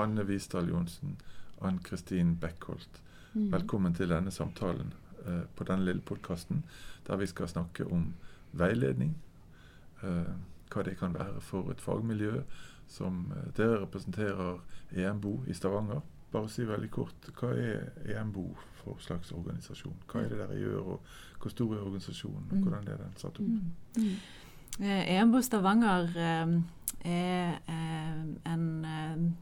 Hanne Visdal Johnsen, Ann Kristin Beckholt. Mm. Velkommen til denne samtalen eh, på denne lille podkasten, der vi skal snakke om veiledning. Eh, hva det kan være for et fagmiljø som eh, dere representerer EMBO i Stavanger. Bare si veldig kort, hva er EMBO for slags organisasjon? Hva er det dere gjør, og hvor stor er organisasjonen? og mm. Hvordan er den satt opp? Mm. Mm. EMBO Stavanger er en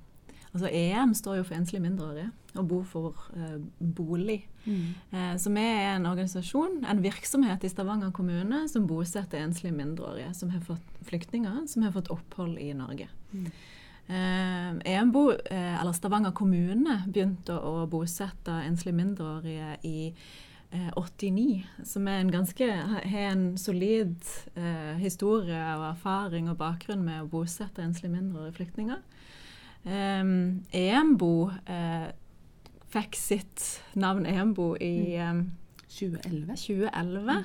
Altså EM står jo for enslige mindreårige og bo for eh, bolig. Mm. Eh, så vi er en organisasjon, en virksomhet i Stavanger kommune som bosetter enslige mindreårige som har fått flyktninger som har fått opphold i Norge. Mm. Eh, EMBO, eller Stavanger kommune, begynte å bosette enslige mindreårige i 89, eh, som er en ganske, har en solid eh, historie og erfaring og bakgrunn med å bosette enslige mindreårige flyktninger. EMBO uh, fikk sitt navn EMBO i um, 2011. 2011.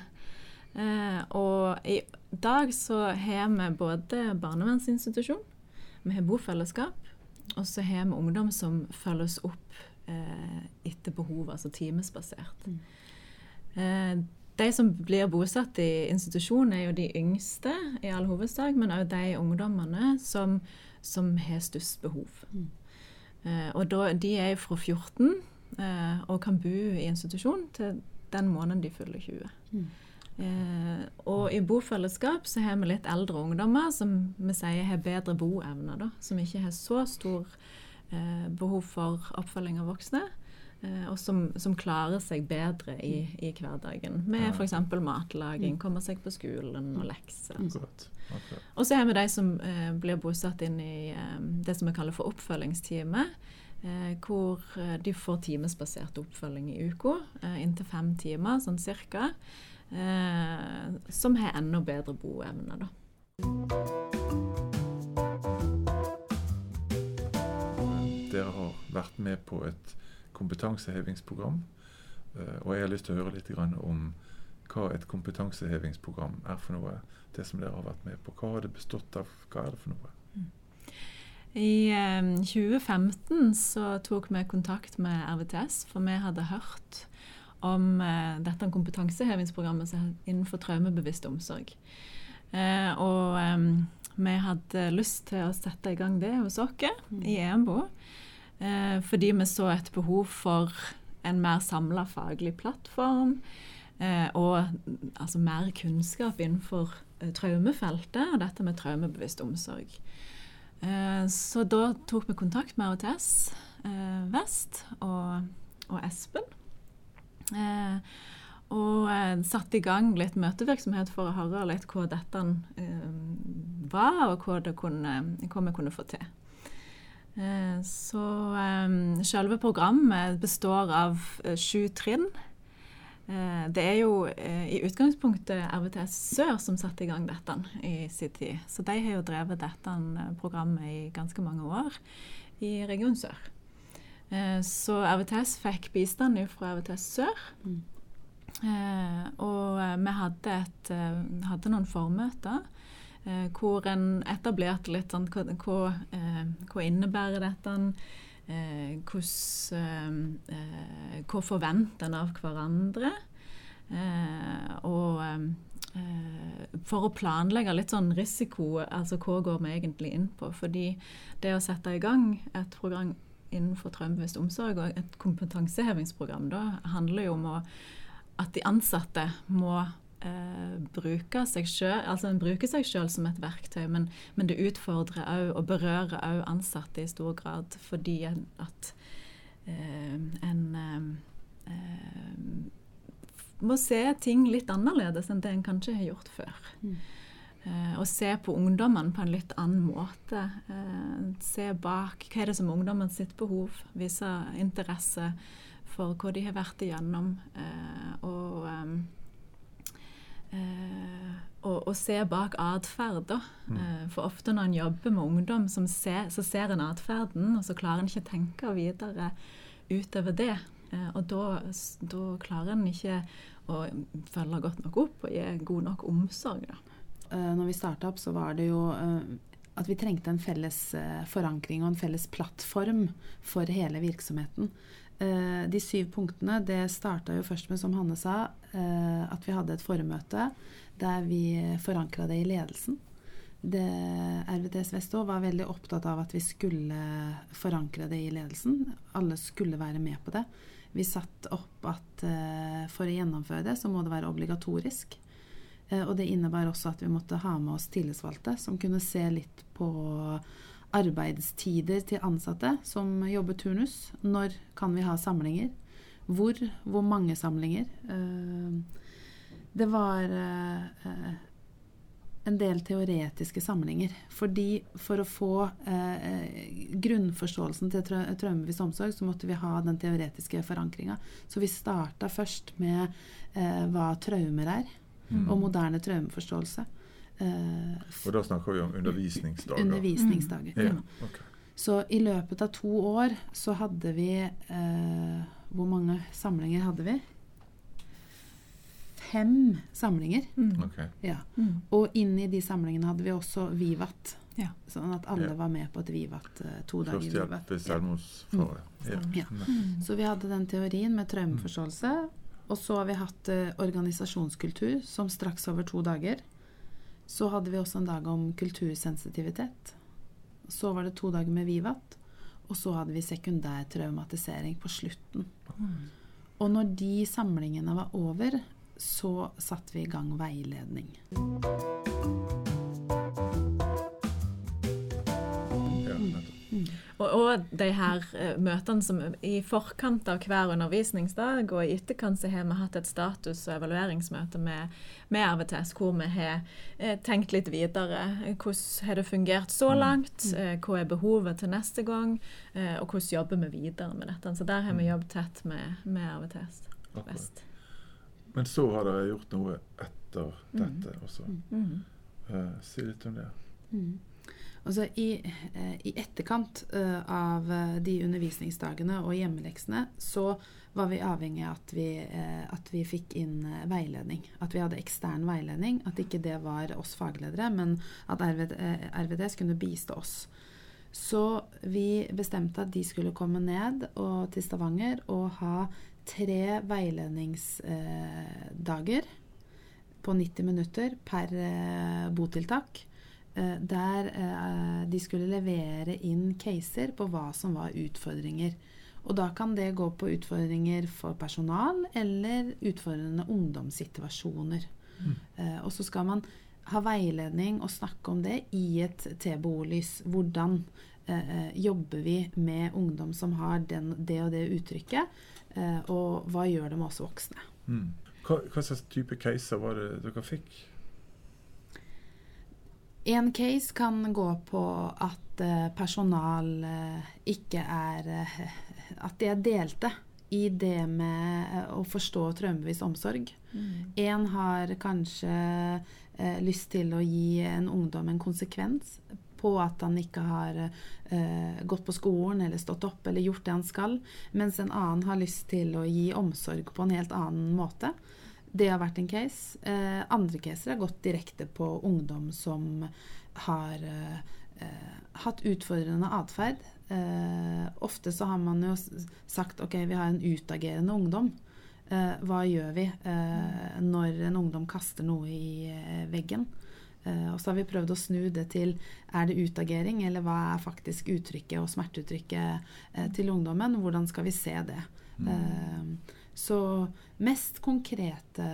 Uh, og i dag så har vi både barnevernsinstitusjon, vi har bofellesskap, og så har vi ungdom som følges opp uh, etter behov, altså timesbasert. Mm. Uh, de som blir bosatt i institusjon, er jo de yngste i all hovedsak, men òg de ungdommene som som har størst behov. Mm. Eh, og da, de er fra 14 eh, og kan bo i institusjon til den måneden de fyller 20. Mm. Eh, og i bofellesskap så har vi litt eldre ungdommer som vi sier har bedre boevne, da, som ikke har så stor eh, behov for oppfølging av voksne. Eh, og som, som, klarer seg bedre i, i hverdagen, med f.eks. matlaging, mm. komme seg på skolen og lekser. Og, okay. og så har vi de som eh, blir bosatt inn i eh, det som vi kaller for oppfølgingsteamet. Eh, hvor eh, de får timesbasert oppfølging i uka, eh, inntil fem timer sånn cirka. som har enda bedre boevne, da. Dere har vært med på et kompetansehevingsprogram. Eh, og jeg har lyst til å høre litt om hva et kompetansehevingsprogram er for noe. Det som dere har vært med på. Hva har det bestått av? Hva er det for noe? Mm. I um, eh, 2015 så tok vi kontakt med RVTS, for vi hadde hørt om uh, dette kompetansehevingsprogrammet innenfor traumebevisst omsorg. Og vi hadde lyst til å sette i gang det hos oss mm. i EMBO. Eh, fordi vi så et behov for en mer samla faglig plattform. Eh, og altså mer kunnskap innenfor eh, traumefeltet og dette med traumebevisst omsorg. Eh, så da tok vi kontakt med AOTS eh, Vest og, og Espen. Eh, og satte i gang litt møtevirksomhet for å høre litt hva dette var, og hva, kunne, hva vi kunne få til. Eh, så selve programmet består av uh, sju trinn. Uh, det er jo i utgangspunktet RVTS Sør som satte i gang dette i sin tid. Så de har jo drevet dette programmet i ganske mange år i Region Sør. Så RVTS fikk bistand fra RVTS Sør. Mm. og vi hadde, et, hadde noen formøter Eh, hvor en etablerte litt sånn hva, eh, hva innebærer dette? Eh, hvordan, hva forventer en av hverandre? og for å planlegge litt sånn risiko, altså hva går vi egentlig inn på? Fordi det å sette i gang et program innenfor traumebevisst omsorg og et kompetansehevingsprogram da handler jo om å, at de ansatte må eh, bruke seg selv, altså En bruker seg selv som et verktøy, men, men det utfordrer òg og berører òg ansatte i stor grad fordi at eh, en eh, må se ting litt annerledes enn det en kanskje har gjort før. Mm. Uh, og se på ungdommene på en litt annen måte. Uh, se bak hva er det som er ungdommen sitt behov. Vise interesse for hva de har vært igjennom. Uh, og um, og, å, se bak atferd. Mm. Eh, for ofte når en jobber med ungdom, ser, så ser en atferden, og så klarer en ikke å tenke videre utover det. Eh, og da, da, klarer en ikke å følge godt nok opp og gi god nok omsorg. Da. Når vi starta opp, så var det jo at vi trengte en felles eh, forankring og en felles plattform for hele virksomheten. Eh, de syv punktene det starta jo først med, som Hanne sa, eh, at vi hadde et formøte der vi forankra det i ledelsen. Det, RVTS Vestå var veldig opptatt av at vi skulle forankre det i ledelsen. Alle skulle være med på det. Vi satte opp at uh, for å gjennomføre det, så må det være obligatorisk. Og det innebar også at vi måtte ha med oss tillitsvalgte som kunne se litt på arbeidstider til ansatte som jobber turnus. Når kan vi ha samlinger? Hvor? Hvor mange samlinger? Uh, det var en del teoretiske samlinger. Fordi for å få eh, grunnforståelsen til traumevis omsorg, så måtte vi ha den teoretiske forankringa. Så vi starta først med eh, hva traumer er, mm. og moderne traumeforståelse. Eh, og da snakker vi om undervisningsdager? Undervisningsdager, mm. ja. Okay. Så i løpet av to år så hadde vi eh, Hvor mange samlinger hadde vi? fem samlinger. Mm. Okay. Ja. Mm. Og inni de samlingene hadde vi også Vivat. Ja. Sånn at alle ja. var med på et Vivat uh, to dager. i livet. selvmordsfare. Ja. Ja. Mm. Så vi hadde den teorien med traumeforståelse. Og så har vi hatt uh, organisasjonskultur, som straks over to dager. Så hadde vi også en dag om kultursensitivitet. Så var det to dager med Vivat. Og så hadde vi sekundær traumatisering på slutten. Mm. Og når de samlingene var over, så satte vi i gang veiledning. Og, og de her uh, møtene som i forkant av hver undervisningsdag og i etterkant så har vi hatt et status- og evalueringsmøte med, med RVTS hvor vi har uh, tenkt litt videre. Hvordan har det fungert så mm. langt? Uh, hva er behovet til neste gang? og hvordan jobber vi videre med dette? Så der har vi mm. jobbet tett med, med RVTS Vest. Men så har dere gjort noe etter mm. dette også. Mm. Uh, si litt om det. Mm. Altså i, eh, I, etterkant uh, av de undervisningsdagene og hjemmeleksene så var vi avhengig av at vi, at vi fikk inn veiledning. At vi hadde ekstern veiledning. At ikke det var oss fagledere, men at RVD, RVDS kunne bistå oss. Så vi bestemte at de skulle komme ned og, til Stavanger og ha tre veiledningsdager på 90 minutter per eh, botiltak. Eh, der eh, de skulle levere inn caser på hva som var utfordringer. Og da kan det gå på utfordringer for personal eller utfordrende ungdomssituasjoner. Mm. Og så skal man ha veiledning og snakke om det i et TBO-lys. Hvordan eh, jobber vi med ungdom som har den, det og det uttrykket? Eh, og hva gjør det med oss voksne? Mm. Hva, hva, slags type caser var det dere fikk? En case kan gå på at uh, personal uh, ikke er uh, At de er delte i det med å forstå traumebevisst omsorg. Én mm. har kanskje lyst til å gi en ungdom en konsekvens på at han ikke har eh, gått på skolen eller stått opp eller gjort det han skal, mens en annen har lyst til å gi omsorg på en helt annen måte. Det har vært en case. Eh, andre caser har gått direkte på ungdom som har eh, hatt utfordrende atferd. Eh, ofte så har man jo sagt ok, vi har en utagerende ungdom. Eh, hva gjør vi eh, når en ungdom kaster noe i veggen? Og så har vi prøvd å snu det til er det utagering, eller hva er faktisk uttrykket og smerteuttrykket til ungdommen? Hvordan skal vi se det? Mm. Så mest konkrete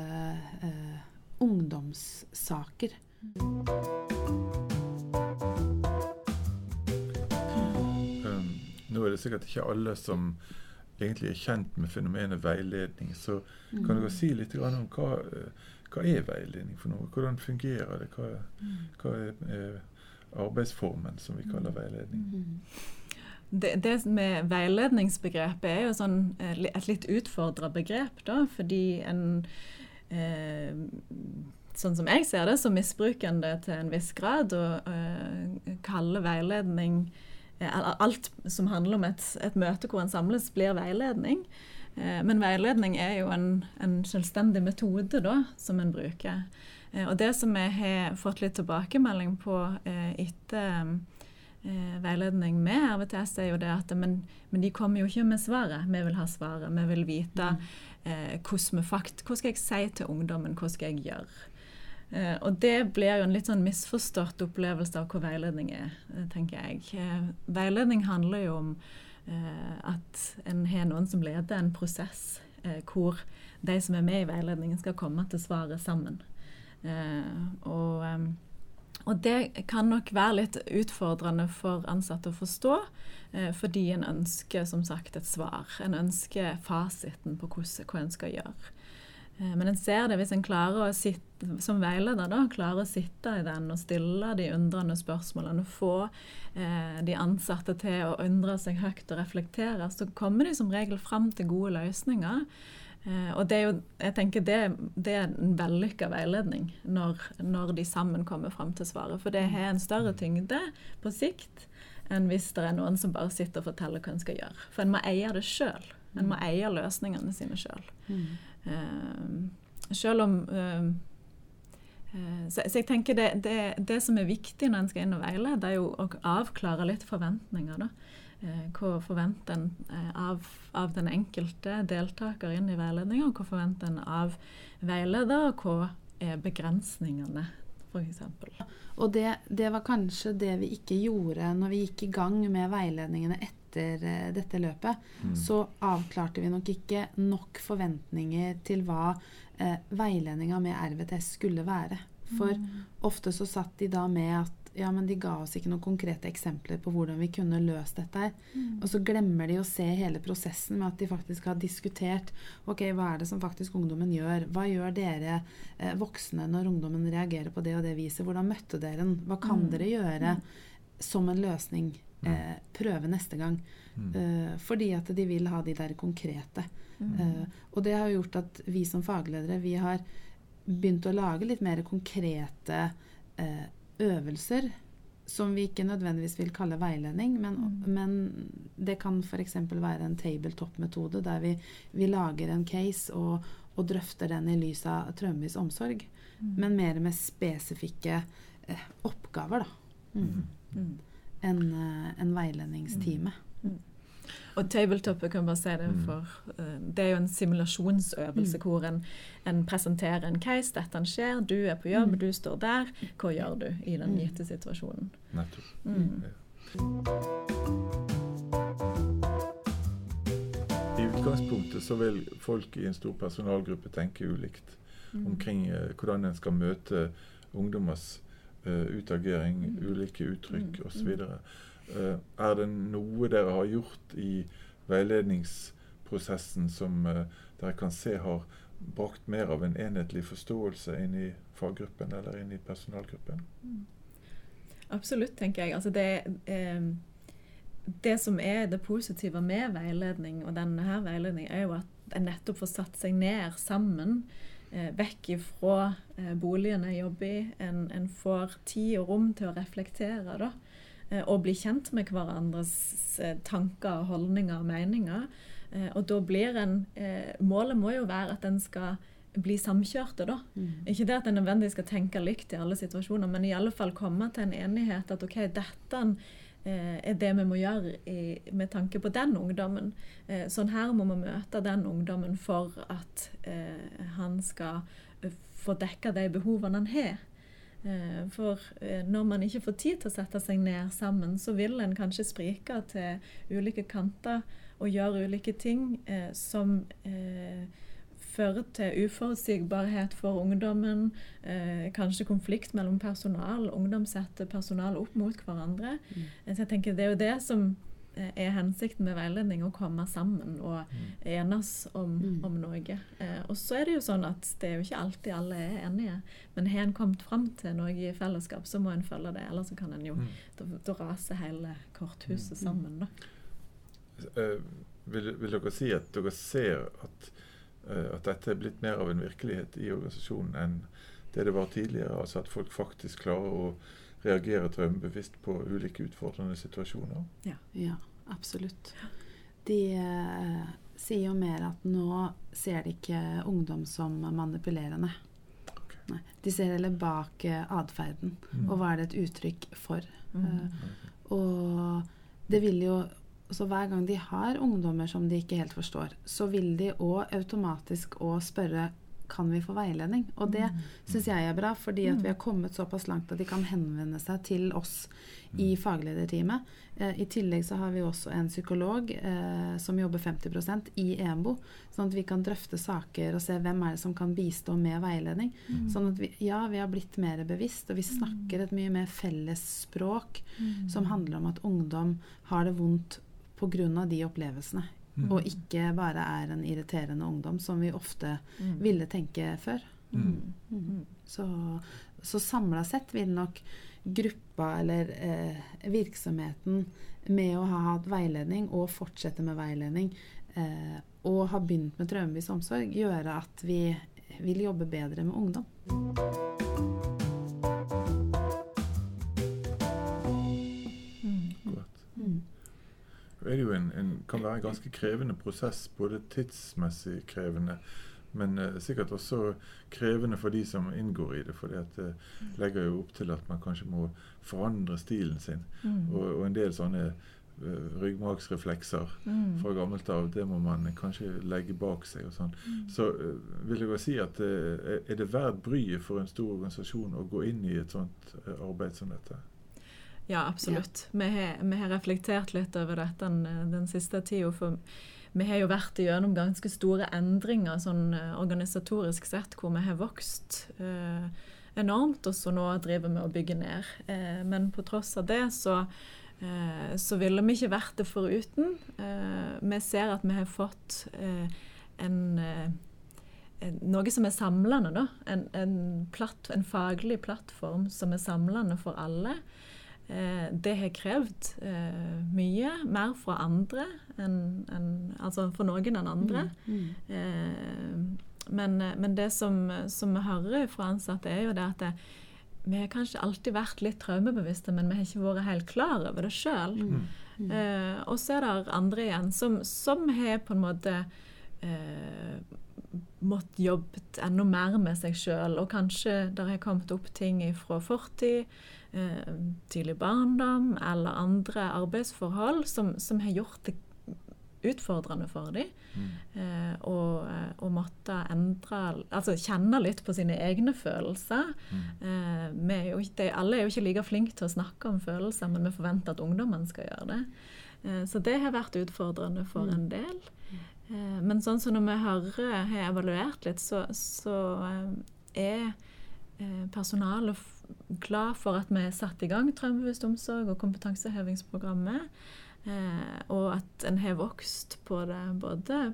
ungdomssaker. Um, nå er det sikkert ikke alle som egentlig er kjent med fenomenet veiledning, så kan mm. dere si litt om hva hva er veiledning for noe? Hvordan fungerer det? Hva, hva er eh, arbeidsformen som vi kaller veiledning? Det, det, med veiledningsbegrepet er jo sånn, eh, et litt utfordra begrep, da, fordi en eh, Sånn som jeg ser det, så misbruker en det til en viss grad og eh, kaller veiledning eh, Alt som handler om et, et møte hvor en samles, blir veiledning. Eh, men veiledning er jo en, en selvstendig metode da, som en bruker. Eh, og det som jeg har fått litt tilbakemelding på eh, veiledning med RVTS, er jo det at men, men, de kommer jo ikke med svaret. Vi vil ha svaret. Vi vil vite mm. hvordan vi fakt, Hva skal jeg si til ungdommen? Hva skal jeg gjøre? Eh, og det blir jo en litt sånn misforstått opplevelse av hva veiledning er, eh, tenker jeg. Eh, veiledning handler jo om eh, at en har noen som leder en prosess eh, hvor de som er med i veiledningen, skal komme til svaret sammen. Eh, og, og, det kan nok være litt utfordrende for ansatte å forstå, fordi en ønsker som sagt et svar. En ønsker fasiten på hvordan, hva en skal gjøre. Eh, men en ser det hvis en klarer å sitte, som veileder da, klarer å sitte i den og stille de undrende spørsmålene. Få eh, de ansatte til å undre seg høyt og reflektere. Så kommer de som regel fram til gode løsninger. Eh, og det er jo, jeg tenker det, det er en vellykka veiledning når, når, de sammen kommer fram til svaret. For det har en større tyngde på sikt enn hvis det er noen som bare sitter og forteller hva en skal gjøre. For en må eie det sjøl. En må eie løsningene sine sjøl. Mm. Uh, selv om uh, så, så, jeg tenker det, det, det, som er viktig når en skal inn og veilede, er jo å avklare litt forventninger. da. Hva forventer en av, av, den enkelte deltaker inn i veiledninga, hva forventer en av veileder, og hva er begrensningene, f.eks. Og det, det, var kanskje det vi ikke gjorde når vi gikk i gang med veiledningene etter uh, dette løpet, mm. så avklarte vi nok ikke nok forventninger til hva eh, veiledninga med RVTS skulle være. For mm. ofte så satt de da med at ja, men de ga oss ikke noen konkrete eksempler på hvordan vi kunne løst dette. Mm. Og så glemmer de å se hele prosessen med at de faktisk har diskutert ok, hva er det som faktisk ungdommen gjør. Hva gjør dere eh, voksne når ungdommen reagerer på det og det viset? Hvordan møtte dere den? Hva kan mm. dere gjøre mm. som en løsning? eh, prøve neste gang. Mm. Eh, fordi at de vil ha de der konkrete. Mm. Eh, og det har gjort at vi som fagledere vi har begynt å lage litt mer konkrete eh, øvelser. Som vi ikke nødvendigvis vil kalle veiledning, men, mm. men det kan f.eks. være en tabletop-metode der vi, vi, lager en case og, og, drøfter den i lys av traumevis omsorg. Mm. Men mer med spesifikke eh, oppgaver, da. Mm. mm en, eh, en veiledningstime. Mm. mm. Og tabletopet kan bare si det, mm. for uh, det er jo en simulasjonsøvelse mm. hvor en, en, presenterer en case. Dette skjer, du er på jobb, mm. du står der. Hva gjør du i den mm. gitte situasjonen? Nettopp. I utgangspunktet så vil folk i en stor personalgruppe tenke ulikt omkring uh, hvordan en skal møte ungdommers uh, utagering, mm. ulike uttrykk mm. osv. Eh, er det noe dere har gjort i veiledningsprosessen som uh, dere kan se har brakt mer av en enhetlig forståelse inn i faggruppen eller inn i personalgruppen? Mm. Absolutt, tenker jeg. Altså det, eh, det som er det positive med veiledning, og denne her veiledningen, er jo at en nettopp får satt seg ned sammen eh, vekk ifra eh, boligen jeg jobber i. En, en, får tid og rom til å reflektere da, eh, og bli kjent med hverandres eh, tanker, holdninger og meninger. Eh, og da blir en eh, Målet må jo være at en skal bli samkjørte, da. Mm. Ikke det at en nødvendigvis skal tenke likt i alle situasjoner, men i alle fall komme til en enighet at OK, dette Eh, er det vi må gjøre i, med tanke på den ungdommen. Eh, sånn her må vi møte den ungdommen for at eh, han skal eh, få dekka de behovene han har. Eh, for eh, når man ikke får tid til å sette seg ned sammen, så vil en kanskje sprike til ulike kanter og gjøre ulike ting som fører til uforutsigbarhet for ungdommen, eh, kanskje konflikt mellom personal. Ungdom setter personal opp mot hverandre. Mm. Så jeg tenker Det er jo det som eh, er hensikten med veiledning, å komme sammen og mm. enes om, mm. om noe. Eh, og så er det jo sånn at det er jo ikke alltid alle er enige. Men har en kommet fram til noe i fellesskap, så må en følge det. Ellers så kan en jo mm. da, da raser hele korthuset mm. sammen. da. Uh, vil, vil, dere si at dere ser at Eh, at dette er blitt mer av en virkelighet i organisasjonen enn det det var tidligere. Altså at folk faktisk klarer å reagere traumebevisst på ulike utfordrende situasjoner. Ja, ja absolutt. De, eh, sier jo mer at nå ser de ikke ungdom som manipulerende. Okay. Nei, de ser heller bak eh, atferden. Mm. Og hva er det et uttrykk for? Mm. Eh, og det vil jo så hver gang de har ungdommer som de ikke helt forstår, så vil de òg automatisk òg spørre kan vi få veiledning. Og det syns jeg er bra, fordi at vi har kommet såpass langt at de kan henvende seg til oss i faglederteamet. Eh, I tillegg så har vi også en psykolog eh, som jobber 50% i EMBO, sånn at vi kan drøfte saker og se hvem er det som kan bistå med veiledning. Sånn at vi, ja, vi har blitt mer bevisst, og vi snakker et mye mer felles språk som handler om at ungdom har det vondt pga. de opplevelsene. Mm. Og ikke bare er en irriterende ungdom, som vi ofte Mm. ville tenke før. Mm. Mm. Så, så samla sett vil nok gruppa eller eh, virksomheten med å ha hatt veiledning og fortsette med veiledning eh, og ha begynt med traumevis omsorg, gjøre at vi vil jobbe bedre med ungdom. Det er jo en, en, kan være en ganske krevende prosess, både tidsmessig krevende, men uh, sikkert også krevende for de som inngår i det. For det legger jo opp til at man kanskje må forandre stilen sin. Mm. Og, og en del sånne uh, ryggmargsreflekser Mm. fra gammelt av, det må man kanskje legge bak seg. og sånn. Så eh, vil jeg bare si at eh, er det verdt bryet for en stor organisasjon å gå inn i et sånt eh, arbeid som dette? Ja, absolutt. Vi, har, vi har reflektert litt over dette den, den siste tida. For vi har jo vært igjennom ganske store endringer sånn eh, organisatorisk sett, hvor vi har vokst eh, enormt, og så nå driver vi og bygger ned. Eh, men på tross av det så, eh, så ville vi ikke vært det foruten. Eh, vi ser at vi har fått en en- noe som er samlende, da. En, en, platt, en faglig plattform som er samlende for alle. Eh, det har krevd eh, mye mer fra andre enn enn- Altså for noen enn andre. Mm. Eh, men, men det som, som vi hører fra ansatte, er jo det at det, vi har kanskje alltid vært litt traumebevisste, men vi har ikke vært helt klar over det sjøl. Mm. Eh, og så er det andre igjen som, som har på en måte eh, måttet jobbet enda mer med seg sjøl, og kanskje der har kommet opp ting fra fortid, eh, tidlig barndom eller andre arbeidsforhold som, som har gjort det utfordrende for dem. Mm. Eh, og, eh, og måtte endre Altså kjenne litt på sine egne følelser. Mm. Eh, vi er jo ikke, alle er jo ikke like flinke til å snakke om følelser, men vi forventer at ungdommen skal gjøre det. Eh, så det har vært utfordrende for en del. Eh, men sånn som når vi har, har evaluert litt, så, så eh, er eh, personalet glad for at vi har satt i gang traumebevisst omsorg og kompetansehevingsprogrammet. Eh, og at en har vokst på det både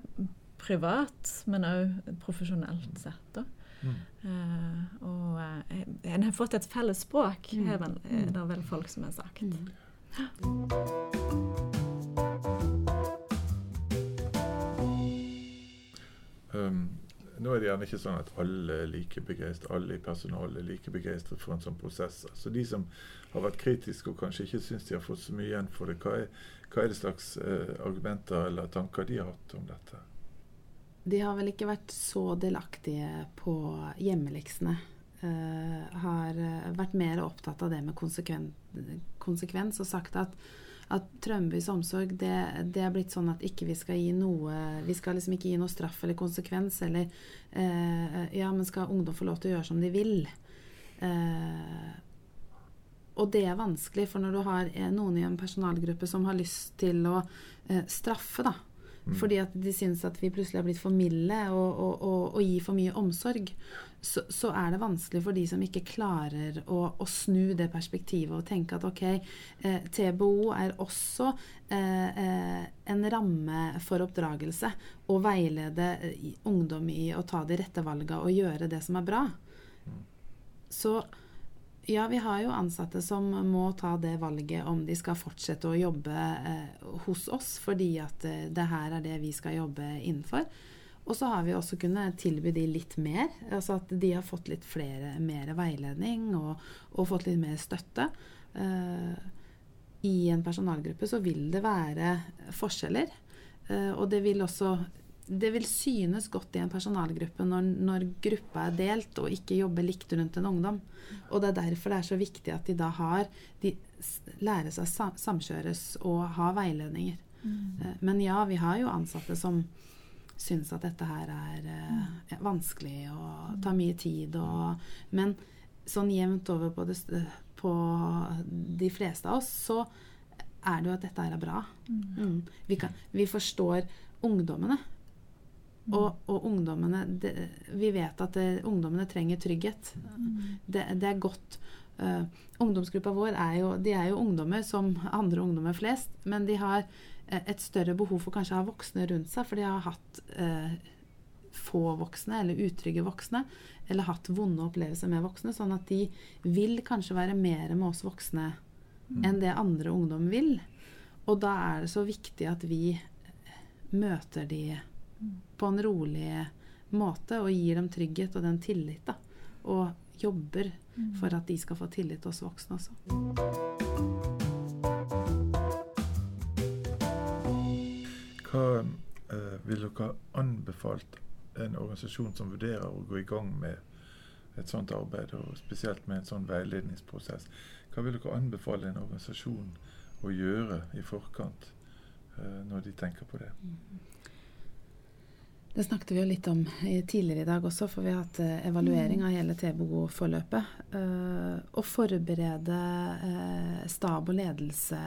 privat, men òg profesjonelt sett. Da. Mm. Eh, og en har fått et felles språk, Mm. er vel, er det vel folk som har sagt. Mm. Um, nå er det gjerne ikke sånn at alle er like begeistret, alle i personalet er like begeistret for en sånn prosess. Så De som har vært kritiske og kanskje ikke syns de har fått så mye igjen for det, hva er, hva er det slags eh, argumenter eller tanker de har hatt om dette? De har vel ikke vært så delaktige på hjemmeleksene. Eh, har eh, vært mer opptatt av det med konsekven konsekvens og sagt at, at Trømbys omsorg det, det er blitt sånn at ikke vi skal gi noe Vi skal liksom ikke gi noe straff eller konsekvens eller eh, Ja, men skal ungdom få lov til å gjøre som de vil? Eh, og det er vanskelig, for når du har eh, noen i en personalgruppe som har lyst til å eh, straffe, da, Mm. fordi at de syns at vi plutselig har blitt for milde og, og, og, og gir for mye omsorg, så, så er det vanskelig for de som ikke klarer å, å snu det perspektivet og tenke at ok, eh, TBO er også eh, eh, en ramme for oppdragelse. Å veilede eh, ungdom i å ta de rette valgene og gjøre det som er bra. Så ja, vi har jo ansatte som må ta det valget om de skal fortsette å jobbe eh, hos oss, fordi at eh, det her er det vi skal jobbe innenfor. Og så har vi også kunnet tilby de litt mer, altså at de har fått litt flere, mer veiledning og, og fått litt mer støtte. Eh, I en personalgruppe så vil det være forskjeller. Eh, og det vil også det vil synes godt i en personalgruppe når, når, gruppa er delt og ikke jobber likt rundt en ungdom. Og det er derfor det er så viktig at de da har De lærer seg samkjøres og ha veiledninger. Mm. Eh, men ja, vi har jo ansatte som syns at dette her er eh, vanskelig og tar mye tid og Men sånn jevnt over på, det, på de fleste av oss, så er det jo at dette her er bra. Mm. mm. Vi, kan, vi, forstår ungdommene. Mm. Og, og, ungdommene det, Vi vet at det, ungdommene trenger trygghet. Mm. Det, det, er godt. Uh, ungdomsgruppa vår er jo, de er jo ungdommer som andre ungdommer flest, men de har uh, et større behov for kanskje å ha voksne rundt seg, for de har hatt uh, få voksne eller utrygge voksne eller hatt vonde opplevelser med voksne, sånn at de vil kanskje være mer med oss voksne mm. enn det andre ungdom vil. Og da er det så viktig at vi møter de mm. På en rolig måte og gir dem trygghet og den tillit. da, Og jobber mm. for at de skal få tillit til oss voksne også. Hva eh, vil dere anbefalt en organisasjon som vurderer å gå i gang med et sånt arbeid, og spesielt med en sånn veiledningsprosess. Hva vil dere anbefale en organisasjon å gjøre i forkant eh, når de tenker på det? Det snakket vi jo litt om tidligere i dag også, for vi har hatt uh, evaluering av hele TBO-forløpet. Uh, å forberede stab og ledelse,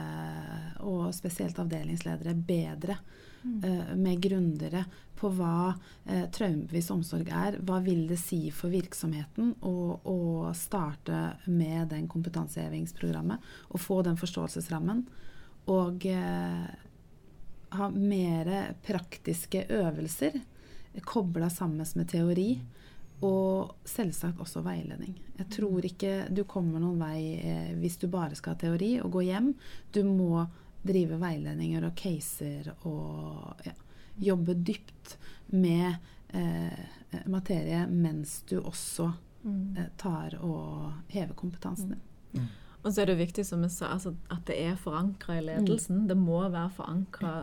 og spesielt avdelingsledere, bedre uh, med grundigere på hva uh, traumebevisst omsorg er. Hva vil det si for virksomheten å starte med den kompetansehevingsprogrammet og få den forståelsesrammen. Og ha mer praktiske øvelser kobla sammen med teori. Og selvsagt også veiledning. Jeg tror ikke du kommer noen vei eh, hvis du bare skal ha teori og gå hjem. Du må drive veiledninger og caser og ja, jobbe dypt med eh, materie mens du også mm. eh, tar og hever kompetansen din. Mm. mm. Og så er det viktig som jeg sa, altså, at det er forankra i ledelsen. Mm. Det må være forankra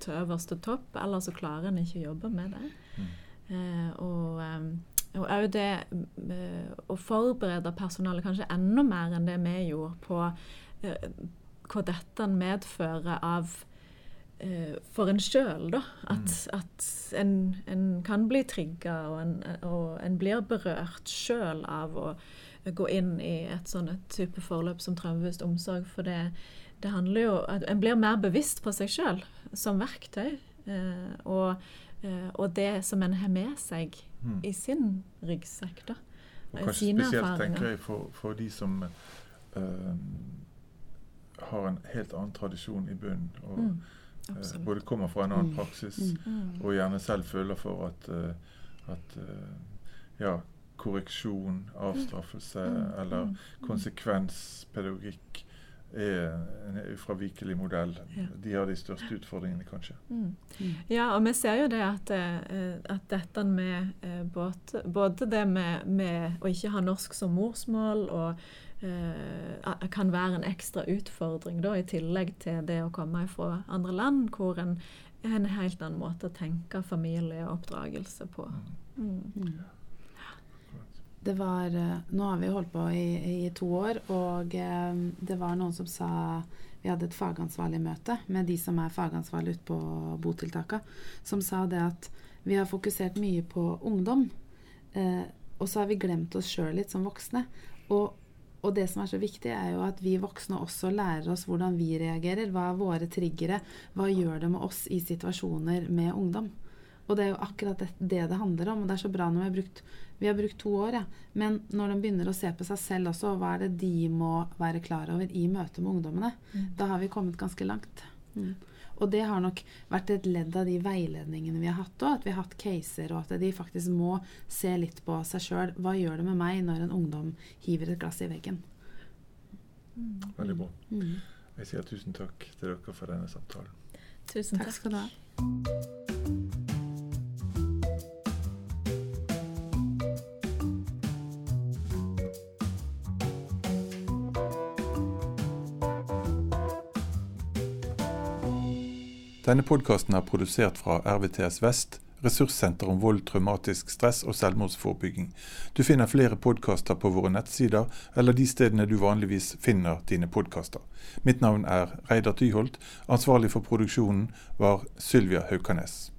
til øverste topp, ellers så klarer en ikke å jobbe med det. Mm. Og og òg det eh, å forberede personalet kanskje enda mer enn det vi gjorde på eh, hva dette medfører av for en sjøl, da. At, mm. at en, en, kan bli trigga, og, og en, blir berørt sjøl av å gå inn i et sånt type forløp som traumebevisst omsorg. For det, det, handler jo at En blir mer bevisst på seg sjøl som verktøy. Og, uh, og, det som en har med seg mm. i sin ryggsekk. da. Og kanskje spesielt erfaringer. tenker jeg for, for de som uh, har en helt annen tradisjon i bunnen. og mm, uh, Både kommer fra en annen mm. praksis mm. mm. og gjerne selv føler for at, uh, at uh, ja, korreksjon, avstraffelse mm. eller konsekvenspedagogikk er en ufravikelig modell. Ja. De har de største utfordringene, kanskje. Mm. Mm. Ja, og vi ser jo det at, at dette med både, både det med, med, å ikke ha norsk som morsmål og uh, kan være en ekstra utfordring, da, i tillegg til det å komme fra andre land, hvor en har en helt annen måte å tenke familieoppdragelse på. Mm. mm. Det var eh, Nå har vi holdt på i, i to år, og eh, det var noen som sa Vi hadde et fagansvarlig møte med de som er fagansvarlig ute på botiltaka, som sa det at vi har fokusert mye på ungdom, eh, og så har vi glemt oss sjøl litt som voksne. Og og det som er så viktig, er jo at vi voksne også lærer oss hvordan vi reagerer. Hva er våre triggere? Hva gjør det med oss i situasjoner med ungdom? Og det er jo akkurat det det, det handler om. Og det er så bra når vi har brukt, vi har brukt to år, ja. Men når de begynner å se på seg selv også, hva er det de må være klar over i møte med ungdommene? Mm. Da har vi kommet ganske langt. Mm. Og det har nok vært et ledd av de veiledningene vi har hatt òg. At vi har hatt caser, og at de faktisk må se litt på seg sjøl. Hva gjør det med meg når en ungdom hiver et glass i veggen? Mm. Veldig bra. Mm. Jeg sier tusen takk til dere for denne samtalen. Tusen takk. takk skal du ha. Denne podkasten er produsert fra RVTS Vest, ressurssenter om vold, traumatisk stress og selvmordsforebygging. Du finner flere podkaster på våre nettsider eller de stedene du vanligvis finner dine podkaster. Mitt navn er Reidar Tyholt. Ansvarlig for produksjonen var Sylvia Haukanes.